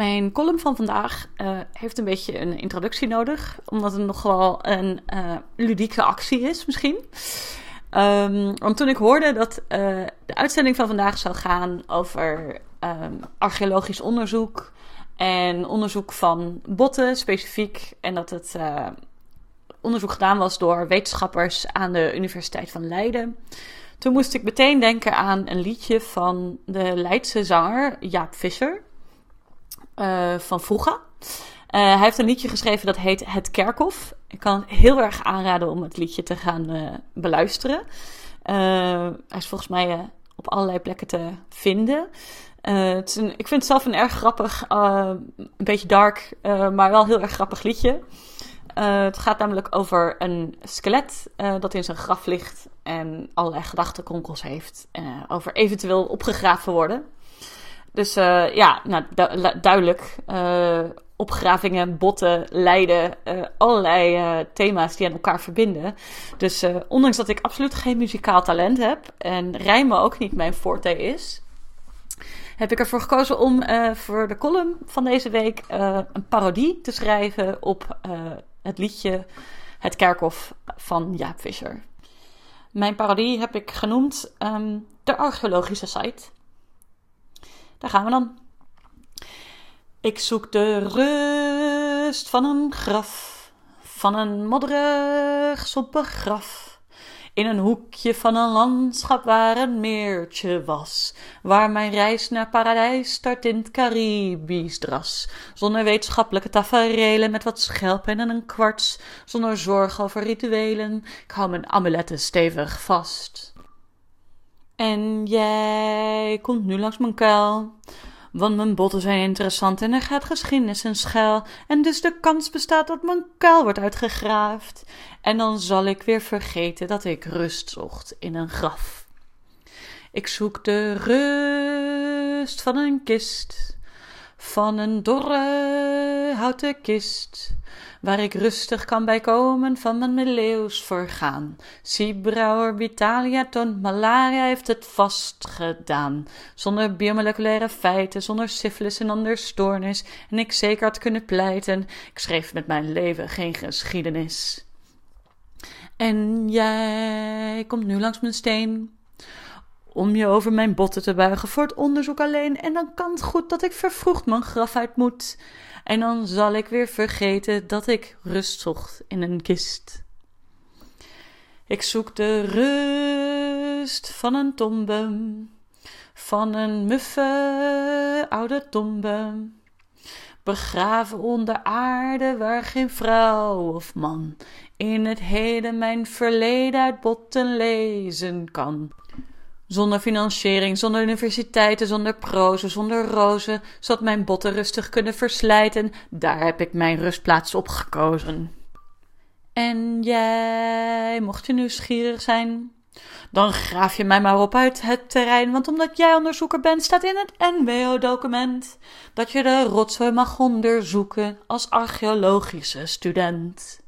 Mijn column van vandaag uh, heeft een beetje een introductie nodig, omdat het nog wel een uh, ludieke actie is, misschien. Um, toen ik hoorde dat uh, de uitzending van vandaag zou gaan over um, archeologisch onderzoek en onderzoek van botten specifiek, en dat het onderzoek gedaan was door wetenschappers aan de Universiteit van Leiden. Toen moest ik meteen denken aan een liedje van de Leidse zanger Jaap Visser. Uh, van vroeger. Uh, hij heeft een liedje geschreven dat heet Het Kerkhof. Ik kan heel erg aanraden om het liedje te gaan uh, beluisteren. hij is volgens mij op allerlei plekken te vinden. Het is ik vind het zelf een erg grappig, een beetje dark, maar wel heel erg grappig liedje. het gaat namelijk over een skelet dat in zijn graf ligt en allerlei gedachtenkronkels heeft over eventueel opgegraven worden. Dus uh, ja, nou, du duidelijk. Uh, opgravingen, botten, lijden, uh, allerlei thema's die aan elkaar verbinden. Dus ondanks dat ik absoluut geen muzikaal talent heb en rijmen ook niet mijn forte is, heb ik ervoor gekozen om voor de column van deze week een parodie te schrijven op het liedje Het Kerkhof van Jaap Visser. Mijn parodie heb ik genoemd um, de archeologische site. Daar gaan we dan. Ik zoek de rust van een graf, van een modderig, sompig graf. In een hoekje van een landschap waar een meertje was, waar mijn reis naar paradijs start in het Caribisch dras. Zonder wetenschappelijke taferelen met wat schelpen en een kwarts, zonder zorg over rituelen, ik hou mijn amuletten stevig vast. En jij komt nu langs mijn kuil. Want mijn botten zijn interessant en er gaat geschiedenis en schuil. En dus de kans bestaat dat mijn kuil wordt uitgegraafd. En dan zal ik weer vergeten dat ik rust zocht in een graf. Ik zoek de rust van een kist, van een dorre houten kist waar ik rustig kan bijkomen van mijn middeleeuws vergaan. Siebrouwer Vitalia toont malaria heeft het vastgedaan. Zonder biomoleculaire feiten, zonder syfilis en ander stoornis. En ik zeker had kunnen pleiten, ik schreef met mijn leven geen geschiedenis. En jij komt nu langs mijn steen om je over mijn botten te buigen voor het onderzoek alleen. En dan kan het goed dat ik vervroegd mijn graf uit moet. En dan zal ik weer vergeten dat ik rust zocht in een kist. Ik zoek de rust van een tombe, van een muffe oude tombe. Begraven onder aarde waar geen vrouw of man in het heden mijn verleden uit botten lezen kan. Zonder financiering, zonder universiteiten, zonder prozen, zonder rozen, zodat mijn botten rustig kunnen verslijten, daar heb ik mijn rustplaats op gekozen. En jij, mocht je nieuwsgierig zijn, dan graaf je mij maar op uit het terrein, want omdat jij onderzoeker bent, staat in het NWO-document dat je de rotzooi mag onderzoeken als archeologische student.